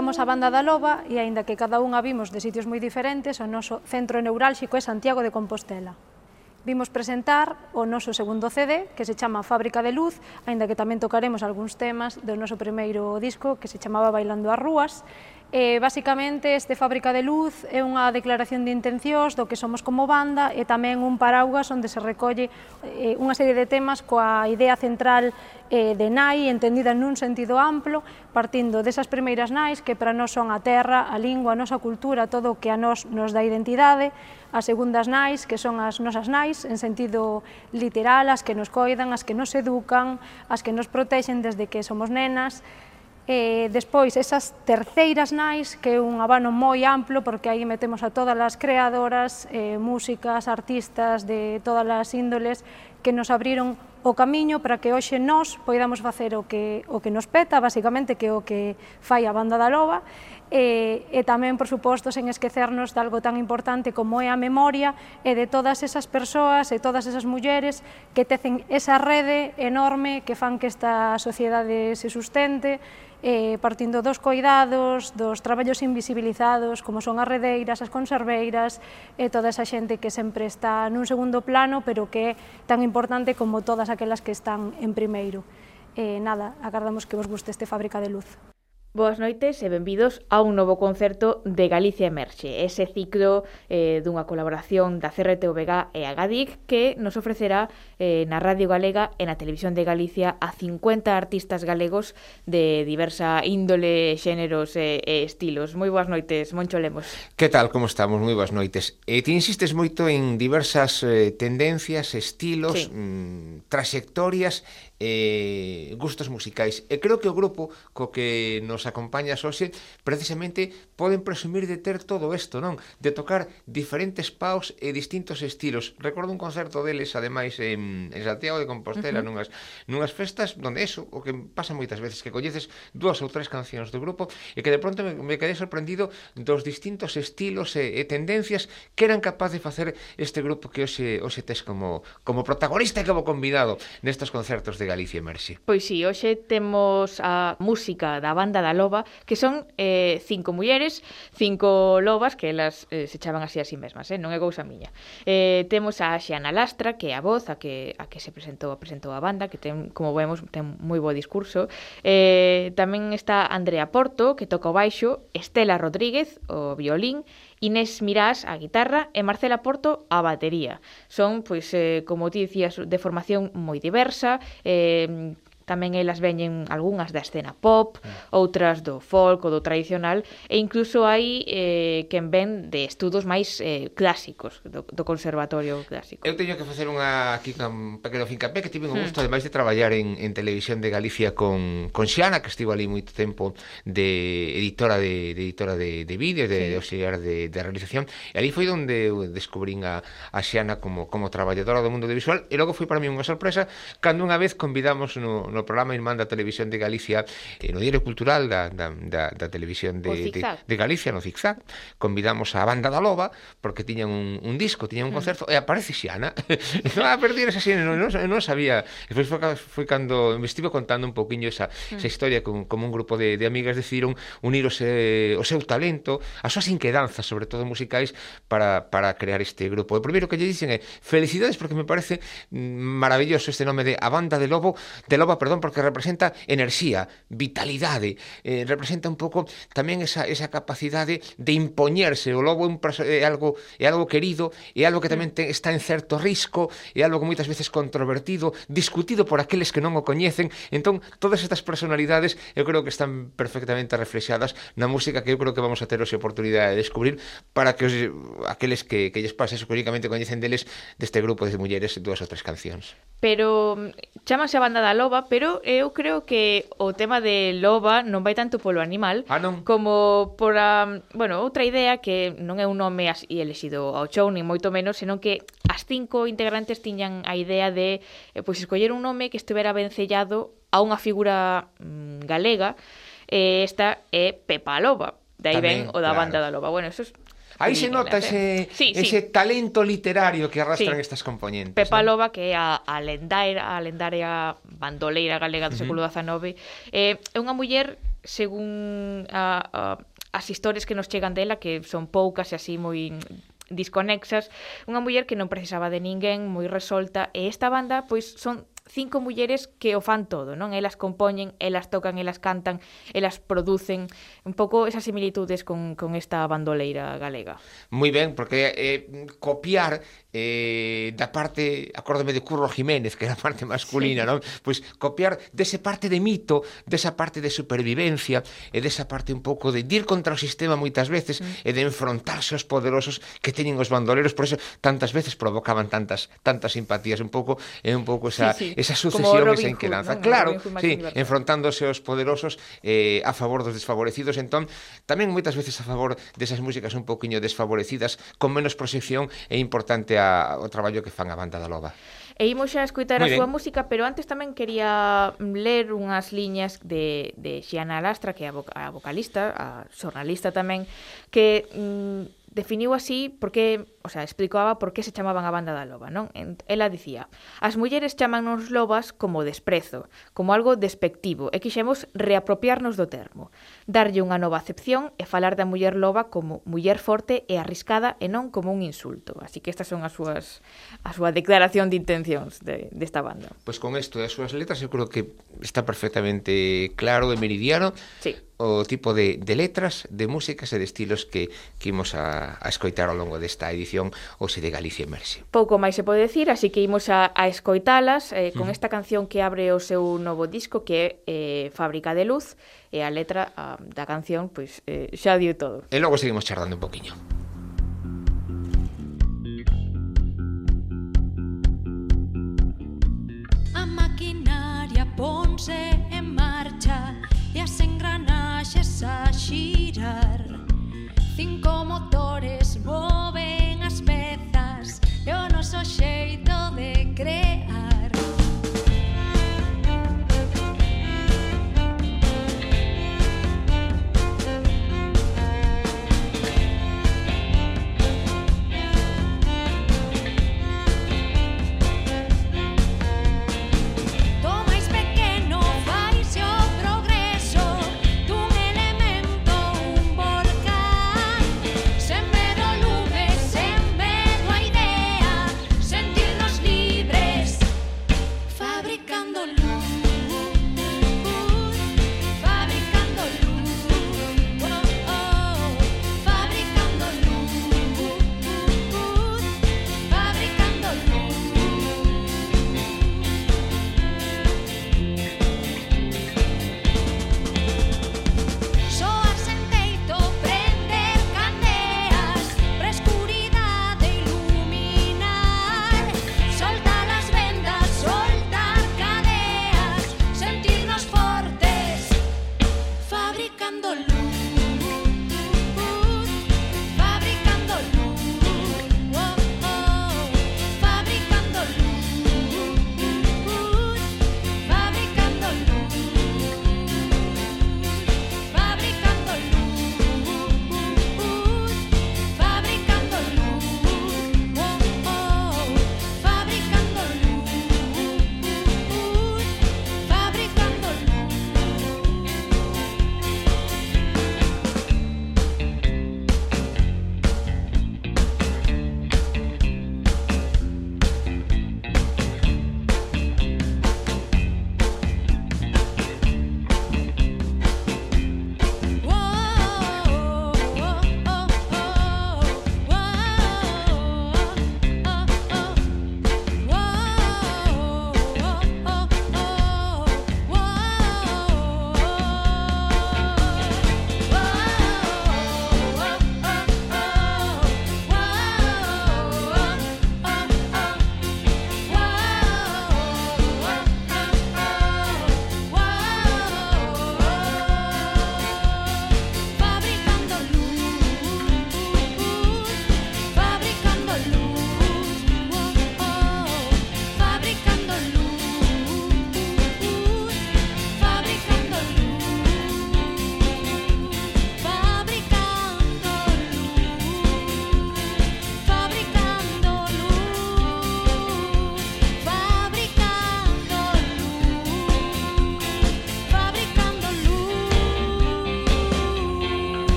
Somos a banda da Loba e, aínda que cada unha vimos de sitios moi diferentes, o noso centro neurálxico é Santiago de Compostela. Vimos presentar o noso segundo CD, que se chama Fábrica de Luz, aínda que tamén tocaremos algúns temas do noso primeiro disco, que se chamaba Bailando as Rúas, Eh, basicamente, este Fábrica de Luz é unha declaración de intencións do que somos como banda e tamén un paraugas onde se recolle eh, unha serie de temas coa idea central eh, de nai entendida nun sentido amplo, partindo desas primeiras nais que para nós son a terra, a lingua, a nosa cultura, todo o que a nós nos dá identidade, as segundas nais que son as nosas nais en sentido literal, as que nos coidan, as que nos educan, as que nos protexen desde que somos nenas, eh, despois esas terceiras nais que é un abano moi amplo porque aí metemos a todas as creadoras, eh, músicas, artistas de todas as índoles que nos abriron o camiño para que hoxe nós poidamos facer o que, o que nos peta, basicamente que é o que fai a banda da loba, e, e tamén, por suposto, sen esquecernos de algo tan importante como é a memoria e de todas esas persoas e todas esas mulleres que tecen esa rede enorme que fan que esta sociedade se sustente, eh, partindo dos coidados, dos traballos invisibilizados, como son as redeiras, as conserveiras, e toda esa xente que sempre está nun segundo plano, pero que é tan importante como todas aquelas que están en primeiro. Eh, nada, agardamos que vos guste este Fábrica de Luz. Boas noites e benvidos a un novo concerto de Galicia Emerxe, ese ciclo eh, dunha colaboración da CRTVG e a GADIC que nos ofrecerá eh, na Radio Galega e na Televisión de Galicia a 50 artistas galegos de diversa índole, xéneros e, e estilos. Moi boas noites, Moncho Lemos. Que tal, como estamos? Moi boas noites. E ti insistes moito en diversas eh, tendencias, estilos, sí. mm, trayectorias eh, gustos musicais. E creo que o grupo co que nos acompañas hoxe precisamente poden presumir de ter todo isto, non? De tocar diferentes paus e distintos estilos. Recordo un concerto deles, ademais, en, en Santiago de Compostela, uh -huh. nunhas, nunhas festas donde eso, o que pasa moitas veces, que coñeces dúas ou tres cancións do grupo e que de pronto me, me quedei sorprendido dos distintos estilos e, e tendencias que eran capaz de facer este grupo que hoxe, hoxe tes como, como protagonista e como convidado nestes concertos de Galicia emerxe. Pois si, sí, hoxe temos a música da banda da loba, que son eh, cinco mulleres, cinco lobas, que elas eh, se chaman así a sí mesmas, eh? non é cousa miña. Eh, temos a Xiana Lastra, que é a voz a que, a que se presentou, presentou a banda, que ten, como vemos, ten moi bo discurso. Eh, tamén está Andrea Porto, que toca o baixo, Estela Rodríguez, o violín, Inés Mirás á guitarra e Marcela Porto á batería. Son, pois, eh, como ti dicías, de formación moi diversa, eh, Tamén elas veñen algunhas da escena pop, mm. outras do folk ou do tradicional, e incluso hai eh, quen ven de estudos máis eh, clásicos, do, do conservatorio clásico. Eu teño que facer unha aquí un pequeno fincapé que tive un mm. gusto, hmm. ademais de traballar en, en televisión de Galicia con, con Xiana, que estivo ali moito tempo de editora de, de editora de, de vídeos, de, sí. de auxiliar de, de realización, e ali foi onde descubrín a, a Xiana como, como traballadora do mundo audiovisual, e logo foi para mí unha sorpresa cando unha vez convidamos no, no no programa Irmán da Televisión de Galicia eh, no Diario Cultural da, da, da, da Televisión de, de, de Galicia, no Zigzag, convidamos a banda da Loba, porque tiñan un, un disco, tiñan un concerto, mm. e aparece Xiana. non a perder esa xena, non, non, non sabía. E foi, foi, cando me estive contando un poquinho esa, mm. esa historia con, como un grupo de, de amigas decidiron unir o, se, o seu talento, as súas inquedanzas, sobre todo musicais, para, para crear este grupo. O primeiro que lle dicen é felicidades porque me parece mm, maravilloso este nome de A Banda de Lobo, de Loba perdón, porque representa enerxía, vitalidade, eh, representa un pouco tamén esa, esa capacidade de impoñerse. O lobo é, un, é, algo, é algo querido, é algo que mm. tamén ten, está en certo risco, é algo que moitas veces controvertido, discutido por aqueles que non o coñecen. Entón, todas estas personalidades eu creo que están perfectamente reflexadas na música que eu creo que vamos a ter hoxe oportunidade de descubrir para que os, aqueles que, que lles pase eso, que únicamente coñecen deles deste grupo de mulleres dúas ou tres cancións. Pero chamase a banda da loba pero eu creo que o tema de loba non vai tanto polo animal ah, non. como por a, bueno, outra idea que non é un nome así elexido ao show, nin moito menos, senón que as cinco integrantes tiñan a idea de eh, pois escoller un nome que estuvera vencellado a unha figura mm, galega, e esta é Pepa Loba. De aí ven o da claro. banda da loba. Bueno, eso es Aí se nota ese, sí, ese sí. talento literario que arrastran sí. estas componentes. Pepa ¿no? Loba, que é a, a lendaira, a lendaria bandoleira galega do século XIX, uh -huh. eh, é unha muller según a, a, as historias que nos chegan dela, que son poucas e así moi desconexas, unha muller que non precisaba de ninguén, moi resolta, e esta banda pois son cinco mulleres que o fan todo, non? Elas compoñen, elas tocan, elas cantan, elas producen, un pouco esas similitudes con, con esta bandoleira galega. Moi ben, porque eh, copiar eh, da parte, acórdame de Curro Jiménez, que era a parte masculina, sí. non? Pois copiar dese parte de mito, desa parte de supervivencia e desa parte un pouco de dir contra o sistema moitas veces mm. e de enfrontarse aos poderosos que teñen os bandoleros, por eso tantas veces provocaban tantas tantas simpatías, un pouco é un pouco esa sí, sí. esa sucesión, esa inquedanza. No, claro, Hood, sí, enfrontándose aos poderosos eh, a favor dos desfavorecidos, entón tamén moitas veces a favor desas músicas un pouquiño desfavorecidas con menos proxección e importante a, o traballo que fan a banda da loba. E imos xa escoitar Muy a súa música, pero antes tamén quería mm, ler unhas liñas de, de Xiana Lastra, que é a, a vocalista, a xornalista tamén, que mm, definiu así porque o sea, explicaba por que se chamaban a banda da loba, non? Ela dicía, as mulleres chamannos lobas como desprezo, como algo despectivo, e quixemos reapropiarnos do termo, darlle unha nova acepción e falar da muller loba como muller forte e arriscada e non como un insulto. Así que estas son as súas a súa declaración de intencións de, desta de banda. Pois pues con isto e as súas letras eu creo que está perfectamente claro e meridiano. Sí o tipo de, de letras, de músicas e de estilos que, que imos a, a escoitar ao longo desta edición edición de Galicia Emerxe. Pouco máis se pode decir, así que imos a, a escoitalas eh, con mm. esta canción que abre o seu novo disco que é eh, Fábrica de Luz e a letra a, da canción pois eh, xa dio todo. E logo seguimos charlando un poquinho. A maquinaria ponse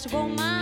glass of old my.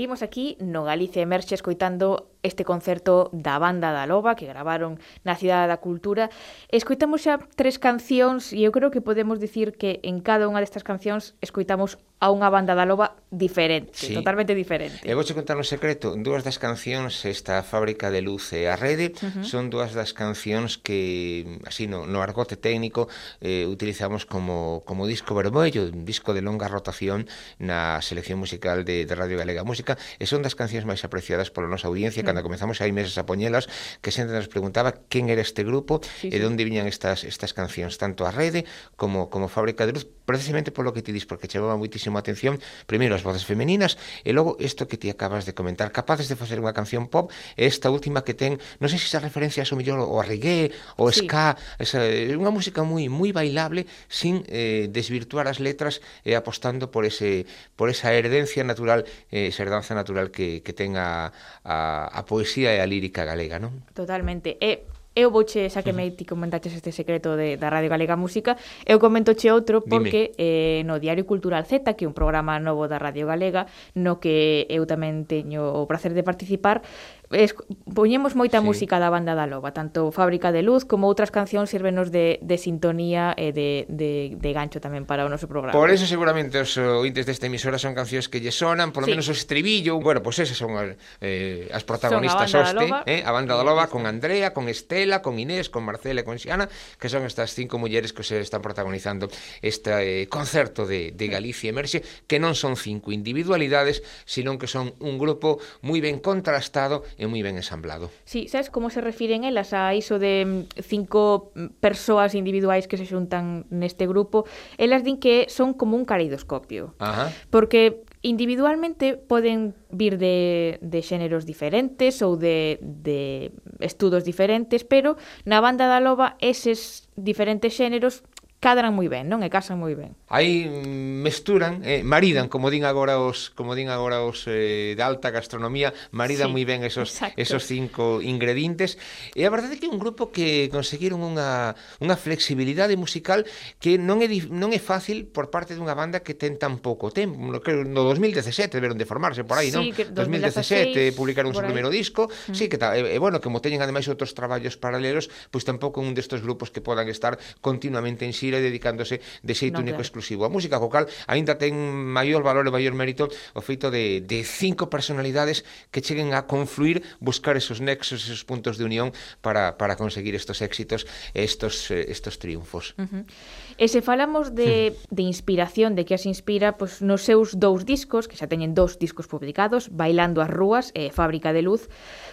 Seguimos aquí no Galicia Emerxe escoitando este concerto da banda da Loba que gravaron na Cidade da Cultura. Escoitamos xa tres cancións e eu creo que podemos dicir que en cada unha destas cancións escoitamos a unha banda da Loba diferente, sí. totalmente diferente. E vou contar un secreto, dúas das cancións esta Fábrica de Luz e a Rede uh -huh. son dúas das cancións que así no, no argote técnico eh, utilizamos como, como disco vermello, un disco de longa rotación na selección musical de, de Radio Galega Música e son das cancións máis apreciadas pola nosa audiencia cando comenzamos hai meses a poñelas, que sempre nos preguntaba quen era este grupo sí, sí. e de onde viñan estas estas cancións, tanto a rede como como Fábrica de Luz, precisamente polo que ti dis, porque chamaba moitísimo a atención primeiro as voces femeninas e logo isto que ti acabas de comentar, capaces de facer unha canción pop, esta última que ten, non sei se esa referencia ao mellor o reggae, o sí. ska, esa, unha música moi moi bailable sin eh, desvirtuar as letras e eh, apostando por ese por esa herdencia natural, eh, esa herdanza natural que, que ten a, a, a a poesía e a lírica galega, non? Totalmente. E eu vouche, xa que me ti comentaches este secreto de, da Radio Galega Música, eu comentoche outro porque Dime. eh, no Diario Cultural Z, que é un programa novo da Radio Galega, no que eu tamén teño o placer de participar, es, poñemos moita sí. música da banda da Loba, tanto Fábrica de Luz como outras cancións sirvenos de, de sintonía e de, de, de gancho tamén para o noso programa. Por eso seguramente os ointes desta emisora son cancións que lle sonan, polo sí. menos o estribillo, bueno, pois pues esas son eh, as protagonistas son a hoste, eh, a banda da Loba con Andrea, con Estela, con Inés, con Marcela e con Xiana, que son estas cinco mulleres que se están protagonizando este eh, concerto de, de Galicia Emerxe, que non son cinco individualidades, senón que son un grupo moi ben contrastado é moi ben ensamblado. Sí, sabes como se refiren elas a iso de mm, cinco persoas individuais que se xuntan neste grupo? Elas din que son como un caleidoscopio. Ajá. Porque individualmente poden vir de, de xéneros diferentes ou de, de estudos diferentes, pero na banda da loba eses diferentes xéneros cadran moi ben, non? E casan moi ben. Aí mesturan, eh, maridan, como din agora os como din agora os eh, de alta gastronomía, maridan sí, moi ben esos exacto. esos cinco ingredientes. E a verdade é que é un grupo que conseguiron unha unha flexibilidade musical que non é non é fácil por parte dunha banda que ten tan pouco tempo. Creo no 2017 deberon de formarse por aí, sí, non? Que 2016, 2017 publicaron o seu primeiro disco. Mm. Sí, que tal. E, e bueno, como teñen ademais outros traballos paralelos, pois pues, tampouco un destes grupos que podan estar continuamente en xira seguir dedicándose de xeito no, único claro. exclusivo á música, co cal aínda ten maior valor e maior mérito o feito de, de cinco personalidades que cheguen a confluir, buscar esos nexos, esos puntos de unión para, para conseguir estos éxitos, estos, eh, estos triunfos. Uh -huh. E se falamos de, de inspiración, de que as inspira, pois pues, nos seus dous discos, que xa teñen dous discos publicados, Bailando as Rúas e Fábrica de Luz,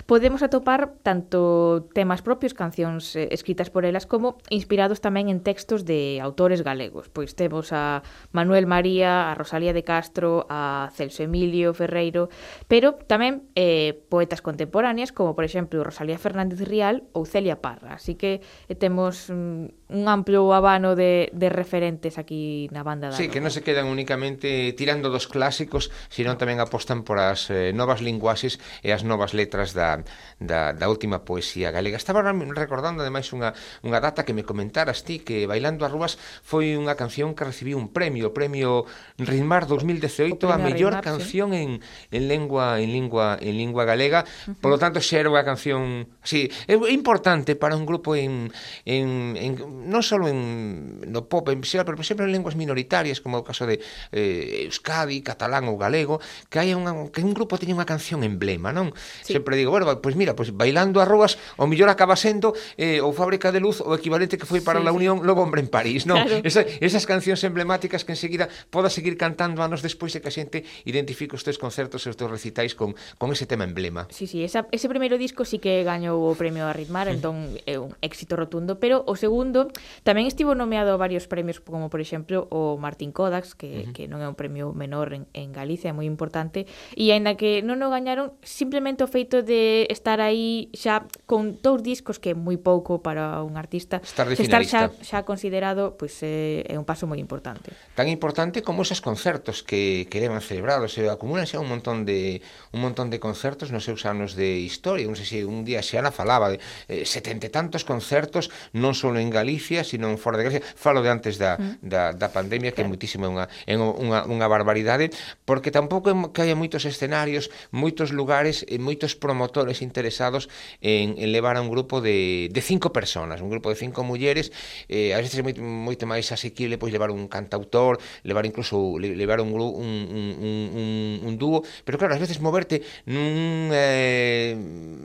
podemos atopar tanto temas propios, cancións eh, escritas por elas, como inspirados tamén en textos de, autores galegos. Pois temos a Manuel María, a Rosalía de Castro, a Celso Emilio Ferreiro, pero tamén eh, poetas contemporáneas como, por exemplo, Rosalía Fernández Rial ou Celia Parra. Así que eh, temos mm, un amplo abano de, de referentes aquí na banda da Sí, Nova. que non se quedan únicamente tirando dos clásicos, sino tamén apostan por as eh, novas linguaxes e as novas letras da, da, da última poesía galega. Estaba recordando ademais unha, unha data que me comentaras ti que Bailando a Rúas foi unha canción que recibiu un premio, o premio Ritmar 2018 a mellor Ritmar, canción sí. en, en lengua en lingua en lingua galega. Uh -huh. Por lo tanto, xa era unha canción, sí, é importante para un grupo en en, en non só en no pop, en xeral, pero sempre en linguas minoritarias como o caso de eh, euskadi, catalán ou galego, que hai unha que un grupo teña unha canción emblema, non? Sí. Sempre digo, bueno, pois pues mira, pois pues bailando a rúas, o mellor acaba sendo eh, o Fábrica de Luz o equivalente que foi para sí, la Unión sí. Hombre en París. París, non? Claro. Esa, esas cancións emblemáticas que enseguida poda seguir cantando anos despois de que a xente identifique os teus concertos e os teus recitais con, con ese tema emblema. Sí, sí, esa, ese primeiro disco sí que gañou o premio a Ritmar, entón é un éxito rotundo, pero o segundo tamén estivo nomeado a varios premios, como por exemplo o Martín Kodax, que, que non é un premio menor en, en Galicia, é moi importante, e aínda que non o gañaron, simplemente o feito de estar aí xa con dous discos, que é moi pouco para un artista, estar, estar xa, xa considerado pois é, eh, é un paso moi importante. Tan importante como esos concertos que, que levan celebrados, se acumulan xa un montón de un montón de concertos nos seus anos de historia, non sei se un día Xana falaba de eh, setenta e tantos concertos non só en Galicia, sino en fora de Galicia, falo de antes da, mm. da, da pandemia, que claro. é muitísimo unha, é unha, unha barbaridade, porque tampouco que hai moitos escenarios, moitos lugares, e moitos promotores interesados en, en levar a un grupo de, de cinco personas, un grupo de cinco mulleres, eh, a veces é moi moito máis asequible pois levar un cantautor, levar incluso levar un, un, un, un, un dúo, pero claro, ás veces moverte nun eh,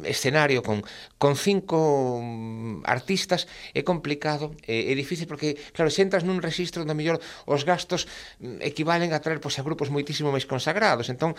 escenario con, con cinco mm, artistas é complicado, é, é difícil porque, claro, se entras nun registro onde mellor os gastos mm, equivalen a traer pois, a grupos moitísimo máis consagrados, entón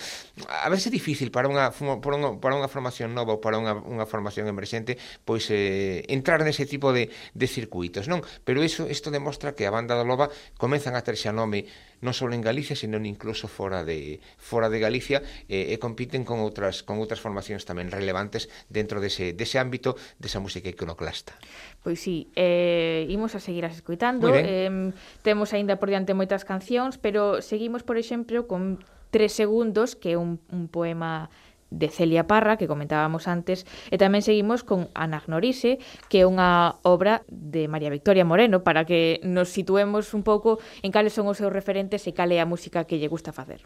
a veces é difícil para unha, para unha, para unha formación nova ou para unha, unha formación emerxente pois eh, entrar nese tipo de, de circuitos, non? Pero iso, iso isto demostra que a banda da loba comezan a ter xa nome non só en Galicia, sino incluso fora de fora de Galicia eh, e compiten con outras con outras formacións tamén relevantes dentro dese dese ámbito desa música iconoclasta. Pois sí, eh imos a seguir as escoitando. Eh temos aínda por diante moitas cancións, pero seguimos, por exemplo, con tres segundos, que é un, un poema de Celia Parra, que comentábamos antes, e tamén seguimos con Anagnorise, que é unha obra de María Victoria Moreno, para que nos situemos un pouco en cales son os seus referentes e cal é a música que lle gusta facer.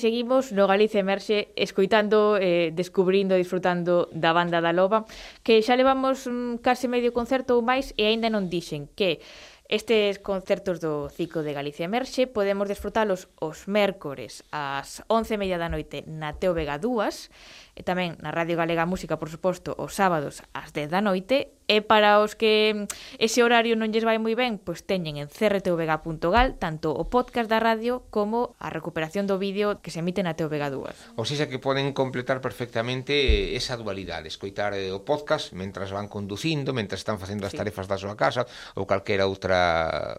seguimos no Galicia Emerxe escoitando, eh, descubrindo, disfrutando da banda da Loba, que xa levamos mm, case medio concerto ou máis e aínda non dixen que Estes concertos do ciclo de Galicia Emerxe podemos desfrutalos os mércores ás 11:30 da noite na TVG 2, e tamén na Radio Galega Música, por suposto, os sábados ás 10 da noite E para os que mm, ese horario non lles vai moi ben, pois teñen en crtvg.gal tanto o podcast da radio como a recuperación do vídeo que se emite na TVG 2. Ou seja que poden completar perfectamente esa dualidade, escoitar eh, o podcast mentras van conducindo, mentras están facendo as sí. tarefas da súa casa ou calquera outra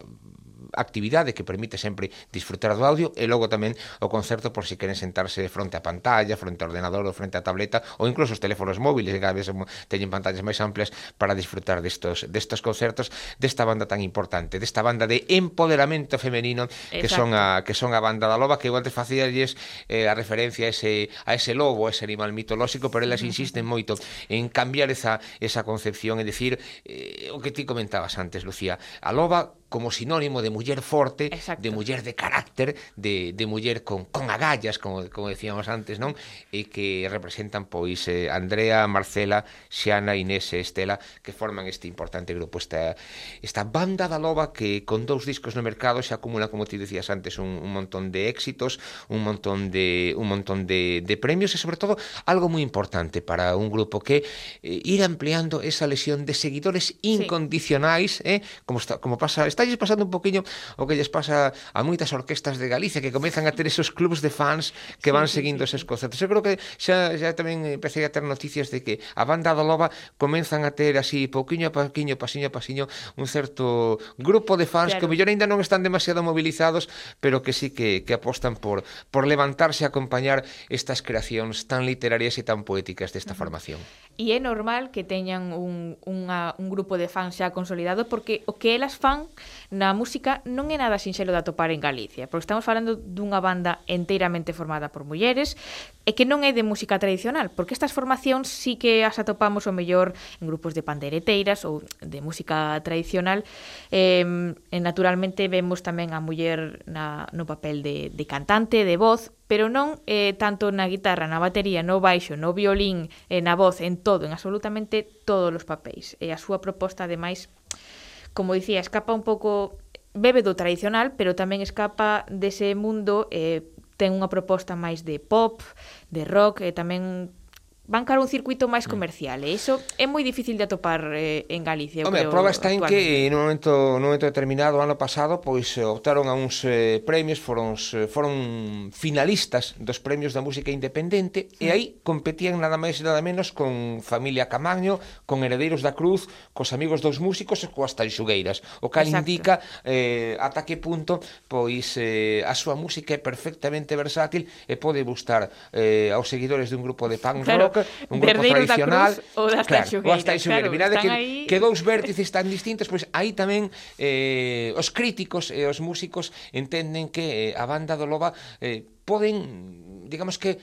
actividade que permite sempre disfrutar do audio e logo tamén o concerto por si queren sentarse fronte á pantalla, fronte ao ordenador ou fronte á tableta ou incluso os teléfonos móviles que a veces teñen pantallas máis amplias para disfrutar destos, destos concertos desta banda tan importante, desta banda de empoderamento femenino que Exacto. son a que son a banda da loba que eu antes facíalles eh, a referencia a ese a ese lobo, a ese animal mitolóxico, pero elas insisten moito en cambiar esa esa concepción, é dicir, eh, o que ti comentabas antes, Lucía, a loba como sinónimo de muller forte, Exacto. de muller de carácter, de, de muller con, con agallas, como, como decíamos antes, non? E que representan, pois, eh, Andrea, Marcela, Xiana, Inés e Estela, que forman este importante grupo, esta, esta banda da loba que con dous discos no mercado se acumula, como ti decías antes, un, un montón de éxitos, un montón de un montón de, de premios e, sobre todo, algo moi importante para un grupo que eh, ir ampliando esa lesión de seguidores incondicionais, sí. eh, como, está, como pasa está Estalles pasando un poquinho o que lles pasa a moitas orquestas de Galicia que comezan a ter esos clubs de fans que van seguindo eses concertos. Eu creo que xa, xa tamén empecé a ter noticias de que a banda do Loba comenzan a ter así pouquiño a pouquiño, pasiño a pasiño, un certo grupo de fans claro. que mellor ainda non están demasiado mobilizados, pero que sí que, que apostan por, por levantarse a acompañar estas creacións tan literarias e tan poéticas desta formación e é normal que teñan un, unha, un grupo de fans xa consolidado porque o que elas fan na música non é nada sinxelo de atopar en Galicia, porque estamos falando dunha banda enteiramente formada por mulleres e que non é de música tradicional, porque estas formacións sí que as atopamos o mellor en grupos de pandereteiras ou de música tradicional, eh, e naturalmente vemos tamén a muller na, no papel de, de cantante, de voz, pero non eh, tanto na guitarra, na batería, no baixo, no violín, eh, na voz, en todo, en absolutamente todos os papéis. E a súa proposta, ademais, como dicía, escapa un pouco bebe do tradicional, pero tamén escapa dese mundo eh, ten unha proposta máis de pop, de rock e tamén van cara un circuito máis mm. comercial e iso é moi difícil de atopar eh, en Galicia. Home, creo, a prova está en que en un momento, nun un momento determinado, ano pasado, pois eh, optaron a uns eh, premios, foron, eh, foron finalistas dos premios da música independente sí. e mm. aí competían nada máis e nada menos con Familia Camaño, con Heredeiros da Cruz, cos amigos dos músicos e coas tanxugueiras, o cal Exacto. indica eh, ata que punto pois eh, a súa música é perfectamente versátil e pode gustar eh, aos seguidores dun grupo de punk claro. rock un grupo Verdeiro tradicional. Cruz, ou das claro, ou Das Tanxugueira. Claro, Mirade que, ahí... que dous vértices tan distintos, pois pues, aí tamén eh, os críticos e os músicos entenden que eh, a banda do Loba eh, poden, digamos que,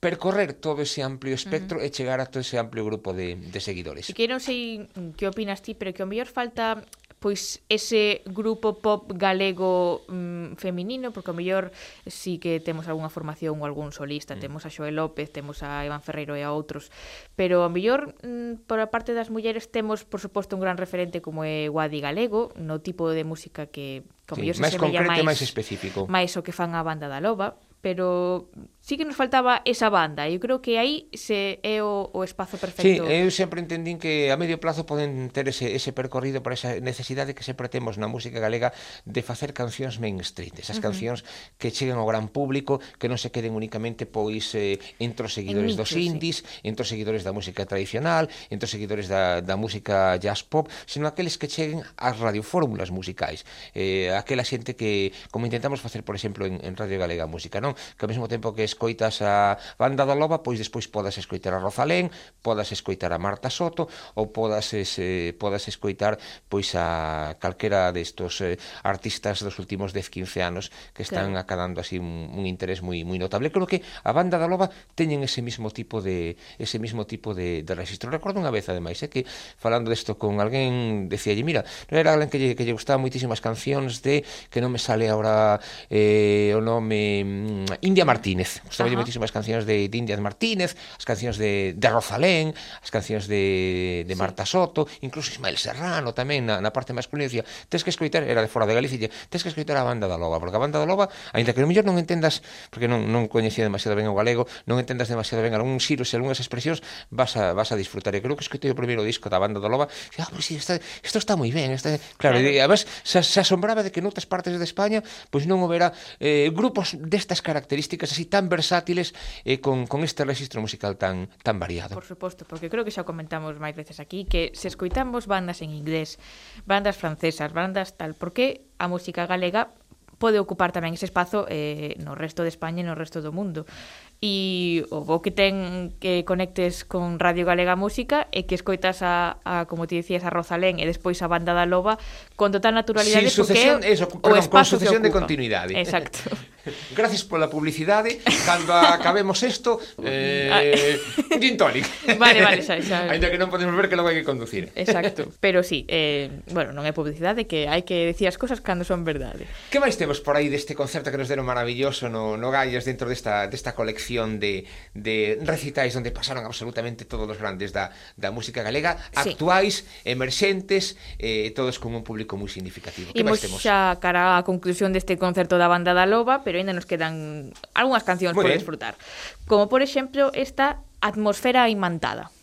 percorrer todo ese amplio espectro uh -huh. e chegar a todo ese amplio grupo de, de seguidores. E que non sei que opinas ti, pero que o mellor falta pois ese grupo pop galego mm, feminino, porque ao mellor sí que temos algunha formación ou algún solista, mm. temos a Xoel López, temos a Iván Ferreiro e a outros, pero ao mellor mm, por a parte das mulleres temos, por suposto, un gran referente como é Guadi Galego, no tipo de música que como sí, máis concreto máis, máis específico. Máis o que fan a banda da Loba, pero sí que nos faltaba esa banda. Eu creo que aí se é o, o espazo perfecto. Sí, eu sempre entendín que a medio plazo poden ter ese, ese percorrido por esa necesidade que sempre temos na música galega de facer cancións mainstream, esas cancións uh -huh. que cheguen ao gran público, que non se queden únicamente pois eh, entre os seguidores en nicho, dos indies, sí. entre os seguidores da música tradicional, entre os seguidores da, da música jazz pop, sino aqueles que cheguen ás radiofórmulas musicais. Eh, aquela xente que, como intentamos facer, por exemplo, en, en Radio Galega Música, non? non? Que ao mesmo tempo que escoitas a banda da Loba, pois despois podas escoitar a Rosalén, podas escoitar a Marta Soto, ou podas, ese, eh, podas escoitar pois a calquera destos eh, artistas dos últimos 10-15 anos que están claro. acadando así un, un interés moi moi notable. Creo que a banda da Loba teñen ese mismo tipo de ese mismo tipo de, de registro. Recordo unha vez ademais, eh, que falando desto con alguén decíalle, mira, non era alguén que lle, que lle gustaba moitísimas cancións de que non me sale agora eh, o nome mm, Mm, India Martínez. Gustaba moitísimo as cancións de, de India Martínez, as cancións de, de Rosalén, as cancións de, de Marta sí. Soto, incluso Ismael Serrano tamén na, na parte masculina. Dicía, tens que escoitar, era de fora de Galicia, tens tes que escoitar a banda da Loba, porque a banda da Loba, ainda que no mellor non entendas, porque non, non coñecía demasiado ben o galego, non entendas demasiado ben algún xiros e algunhas expresións, vas a, vas a disfrutar. E creo que escoitei o primeiro disco da banda da Loba, e, ah, pues sí, está, isto está moi ben, está... claro, claro. E, además, se, se asombraba de que noutras partes de España, pois pues non houbera eh, grupos destas características así tan versátiles e eh, con, con este registro musical tan tan variado. Por suposto, porque creo que xa comentamos máis veces aquí que se escoitamos bandas en inglés, bandas francesas, bandas tal, por que a música galega pode ocupar tamén ese espazo eh, no resto de España e no resto do mundo. E o bo que ten que conectes con Radio Galega Música é que escoitas a, a como ti decías, a Rosalén e despois a Banda da Loba con total naturalidade Sin sucesión, porque eso, perdón, o espazo con sucesión de continuidade. Exacto. Gracias pola publicidade. Cando acabemos isto, eh, un gin tonic. Vale, vale, xa, xa. Ainda que non podemos ver que logo hai que conducir. Exacto. Pero sí, eh, bueno, non é publicidade que hai que decir as cosas cando son verdade. Que máis temos por aí deste concerto que nos deron maravilloso no, no Gallas dentro desta, desta colección de, de recitais onde pasaron absolutamente todos os grandes da, da música galega, sí. actuais, emerxentes, eh, todos con un público moi significativo. Que Imos máis temos? xa cara a conclusión deste concerto da banda da Loba, pero pero nos quedan algunhas cancións Muy por bien. disfrutar. Como por exemplo esta Atmosfera imantada.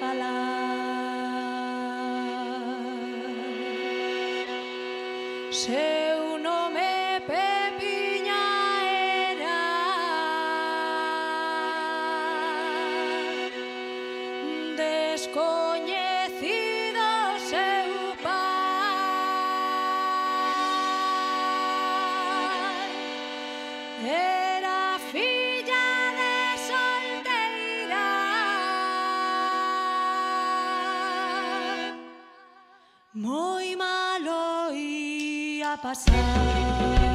falar. Seu pasar.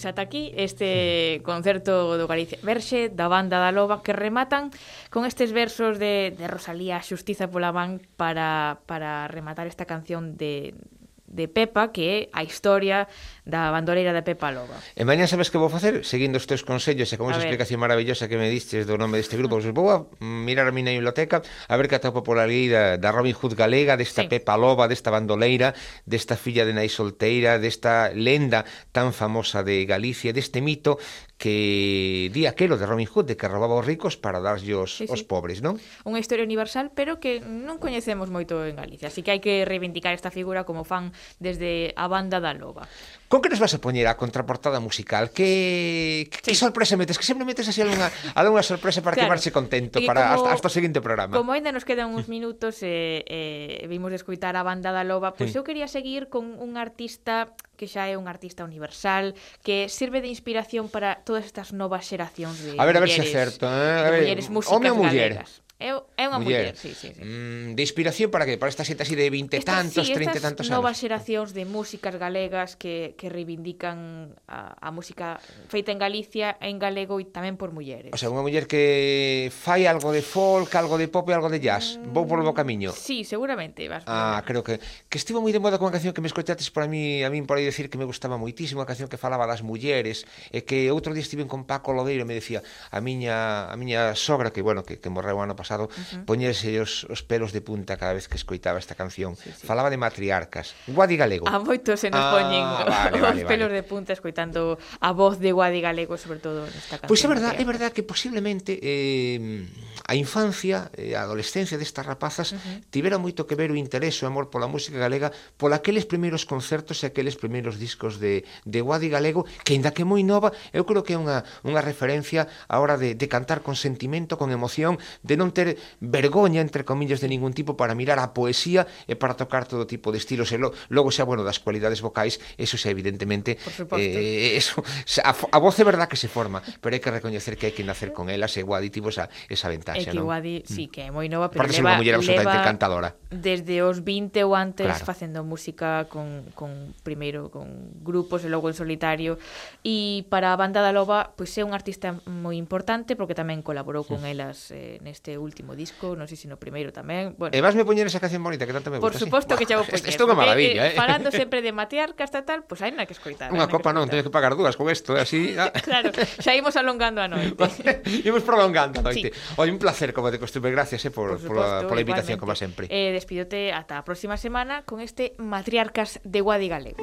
Pois ata aquí este concerto do Galicia Verxe da banda da Loba que rematan con estes versos de, de Rosalía Xustiza pola man para, para rematar esta canción de de Pepa, que é a historia da bandoleira de Pepa Loba. E mañá sabes que vou facer? Seguindo os teus consellos e con esa explicación maravillosa que me distes do nome deste grupo, vou a mirar a miña biblioteca a ver que atopo pola lei da, da Robin Hood galega, desta sí. Pepa Loba, desta bandoleira, desta filla de nai solteira, desta lenda tan famosa de Galicia, deste mito que di aquelo de Robin Hood de que robaba os ricos para darlle os, sí, sí. os pobres, non? Unha historia universal, pero que non coñecemos moito en Galicia, así que hai que reivindicar esta figura como fan desde a banda da loba. Con que nos vas a poñer a contraportada musical? Que, que, sí. sorpresa metes? Que sempre metes así algunha, algunha sorpresa para claro. quemarse contento e para como, hasta, hasta o seguinte programa. Como ainda nos quedan uns minutos e eh, eh, vimos de escoitar a banda da Loba, pois pues sí. eu quería seguir con un artista que xa é un artista universal, que sirve de inspiración para todas estas novas xeracións de A ver, a ver mulleres, se acerto, eh? A ver, mulleres músicas home ou muller? galegas. É, é unha muller, muller sí, sí, sí. Mm, de inspiración para que? Para esta xente así de 20 Esta, tantos, sí, 30 tantos anos. novas xeracións de músicas galegas que, que reivindican a, a música feita en Galicia, en galego e tamén por mulleres. O sea, unha muller que fai algo de folk, algo de pop e algo de jazz. Mm, Vou polo bo camiño. Sí, seguramente. Vas ah, creo que que estivo moi de moda con a canción que me escoitates por a mí, a min por aí decir que me gustaba moitísimo, a canción que falaba das mulleres, e que outro día estive con Paco Lodeiro e me decía, a miña, a miña sogra, que, bueno, que, que morreu ano pasado, pasado, uh -huh. poñerse os, os pelos de punta cada vez que escoitaba esta canción. Sí, sí. Falaba de matriarcas. Guadi Galego. Ah, a moitos se nos ah, poñen vale, os vale, pelos vale. de punta escoitando a voz de Guadi Galego, sobre todo nesta canción. Pois pues é verdad, é verdad que posiblemente eh, a infancia, eh, a adolescencia destas rapazas uh -huh. tivera moito que ver o interés, o amor pola música galega, pola aqueles primeiros concertos e aqueles primeiros discos de, de Guadi Galego, que ainda que moi nova, eu creo que é unha, unha referencia a hora de, de cantar con sentimento, con emoción, de non ter ter vergoña, entre comillas, de ningún tipo para mirar a poesía e para tocar todo tipo de estilos. E lo, logo xa, bueno, das cualidades vocais, eso xa evidentemente... Eh, eso, xa, a, a voz é verdad que se forma, pero hai que recoñecer que hai que nacer con ela, e Guadi tivo esa, esa ventaxa, non? Que Guadi, mm. sí, que é moi nova, pero Aparte, leva, unha muller absolutamente encantadora. Desde os 20 ou antes claro. facendo música con, con primeiro con grupos e logo en solitario e para a banda da Loba pois é un artista moi importante porque tamén colaborou sí. con elas eh, neste último último disco, non sei se no primeiro tamén. Bueno, e vasme poñer esa canción bonita que tanto me gusta. Por suposto sí. que xa vou poñer. Isto é unha maravilla, eh. Falando sempre de matriarcas e tal, pois pues hai na que escoitar. Unha copa non, teño que pagar dúas con isto, eh, así. Ah. claro, xa imos alongando a noite. imos prolongando a noite. Sí. Oi, un placer como de costume, gracias eh, por, por, por, la, por la invitación como sempre. Eh, despídote ata a próxima semana con este Matriarcas de Guadi Galego.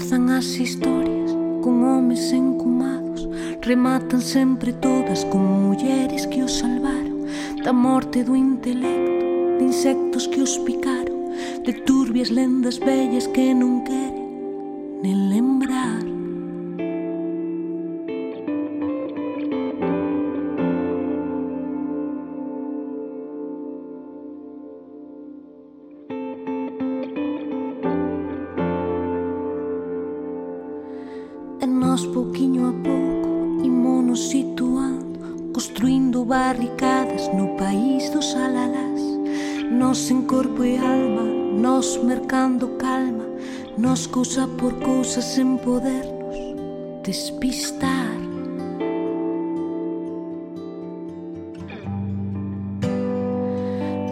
comezan as historias con homes encumados. Rematan sempre todas con mulleres que os salvaron Da morte do intelecto, de insectos que os picaron De turbias lendas bellas que non queren nen lembrar. Corpo e alma, nos mercando calma Nos cousa por cousa sen podernos despistar.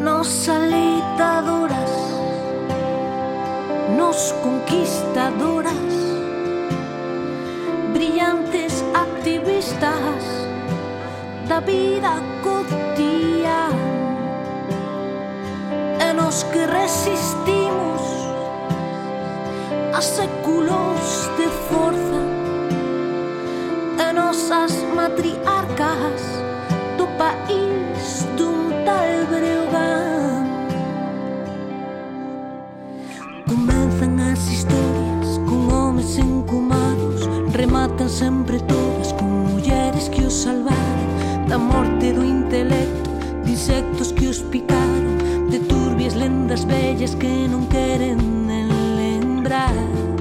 Nos alitadoras Nos conquistadoras brillantes activistas da vida os que resistimos a séculos de forza e nosas matriarcas do país dun tal Breogán. Comenzan as historias con homes encumados rematan sempre todas con mulleres que os salvaron. Da morte do intelecto de insectos que os picaron das vellas que non queren lembrar.